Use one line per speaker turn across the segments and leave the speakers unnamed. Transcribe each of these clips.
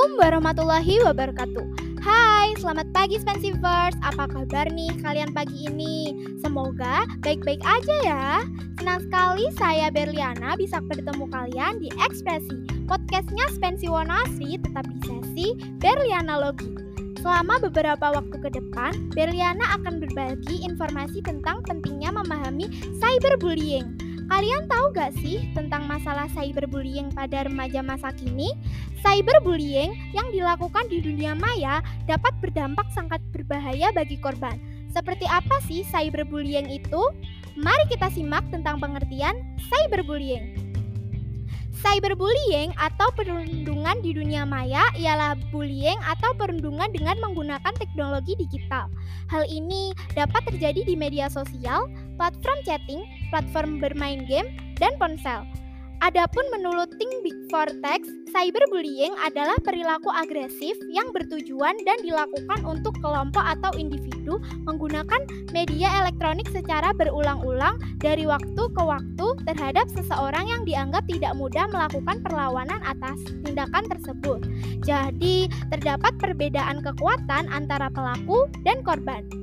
Assalamualaikum warahmatullahi wabarakatuh. Hai, selamat pagi Spensivers Apa kabar nih kalian pagi ini? Semoga baik-baik aja ya. Senang sekali saya Berliana bisa bertemu kalian di Ekspresi Podcastnya Spensi Wonasri tetap di sesi Berliana Logi. Selama beberapa waktu ke depan, Berliana akan berbagi informasi tentang pentingnya memahami cyberbullying. Kalian tahu gak sih tentang masalah cyberbullying pada remaja masa kini? Cyberbullying yang dilakukan di dunia maya dapat berdampak sangat berbahaya bagi korban. Seperti apa sih cyberbullying itu? Mari kita simak tentang pengertian cyberbullying. Cyberbullying atau perundungan di dunia maya ialah bullying atau perundungan dengan menggunakan teknologi digital. Hal ini dapat terjadi di media sosial, platform chatting, platform bermain game, dan ponsel. Adapun menurut Think Big Four Text, cyberbullying adalah perilaku agresif yang bertujuan dan dilakukan untuk kelompok atau individu menggunakan media elektronik secara berulang-ulang dari waktu ke waktu terhadap seseorang yang dianggap tidak mudah melakukan perlawanan atas tindakan tersebut. Jadi, terdapat perbedaan kekuatan antara pelaku dan korban.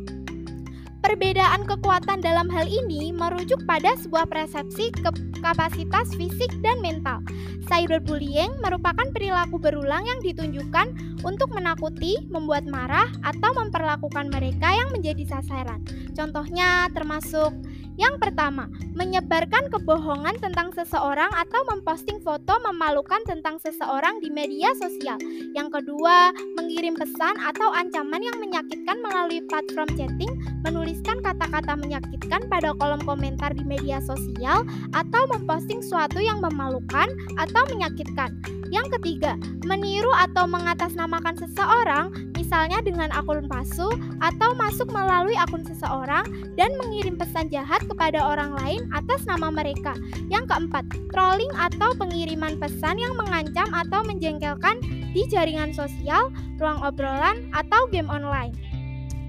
Perbedaan kekuatan dalam hal ini merujuk pada sebuah persepsi ke kapasitas fisik dan mental. Cyberbullying merupakan perilaku berulang yang ditunjukkan untuk menakuti, membuat marah, atau memperlakukan mereka yang menjadi sasaran. Contohnya termasuk yang pertama, menyebarkan kebohongan tentang seseorang atau memposting foto memalukan tentang seseorang di media sosial. Yang kedua, mengirim pesan atau ancaman yang menyakitkan melalui platform chatting, menuliskan kata-kata menyakitkan pada kolom komentar di media sosial, atau memposting sesuatu yang memalukan atau menyakitkan. Yang ketiga, meniru atau mengatasnamakan seseorang, misalnya dengan akun palsu atau masuk melalui akun seseorang dan mengirim pesan jahat kepada orang lain atas nama mereka. Yang keempat, trolling atau pengiriman pesan yang mengancam atau menjengkelkan di jaringan sosial, ruang obrolan, atau game online.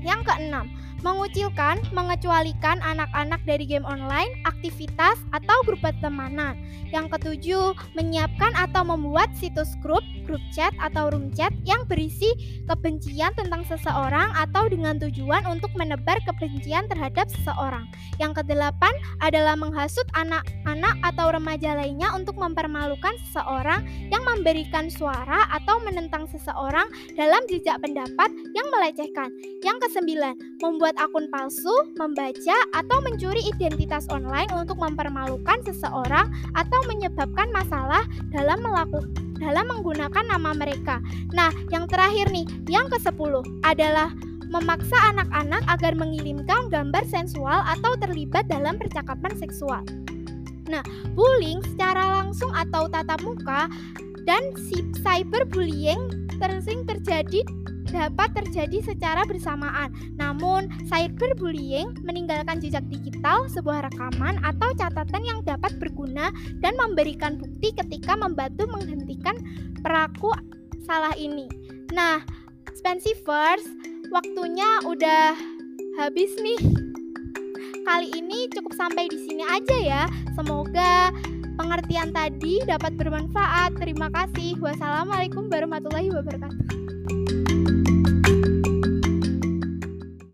Yang keenam, mengucilkan, mengecualikan anak-anak dari game online, aktivitas, atau grup pertemanan. Yang ketujuh, menyiapkan atau membuat situs grup, grup chat, atau room chat yang berisi kebencian tentang seseorang atau dengan tujuan untuk menebar kebencian terhadap seseorang. Yang kedelapan adalah menghasut anak-anak atau remaja lainnya untuk mempermalukan seseorang yang memberikan suara atau menentang seseorang dalam jejak pendapat yang melecehkan. Yang kesembilan, membuat membuat akun palsu, membaca, atau mencuri identitas online untuk mempermalukan seseorang atau menyebabkan masalah dalam melakukan dalam menggunakan nama mereka. Nah, yang terakhir nih, yang ke-10 adalah memaksa anak-anak agar mengirimkan gambar sensual atau terlibat dalam percakapan seksual. Nah, bullying secara langsung atau tatap muka dan cyberbullying tersing terjadi dapat terjadi secara bersamaan. Namun, cyberbullying meninggalkan jejak digital, sebuah rekaman atau catatan yang dapat berguna dan memberikan bukti ketika membantu menghentikan pelaku salah ini. Nah, Spensivers, waktunya udah habis nih. Kali ini cukup sampai di sini aja ya. Semoga pengertian tadi dapat bermanfaat. Terima kasih. Wassalamualaikum warahmatullahi wabarakatuh.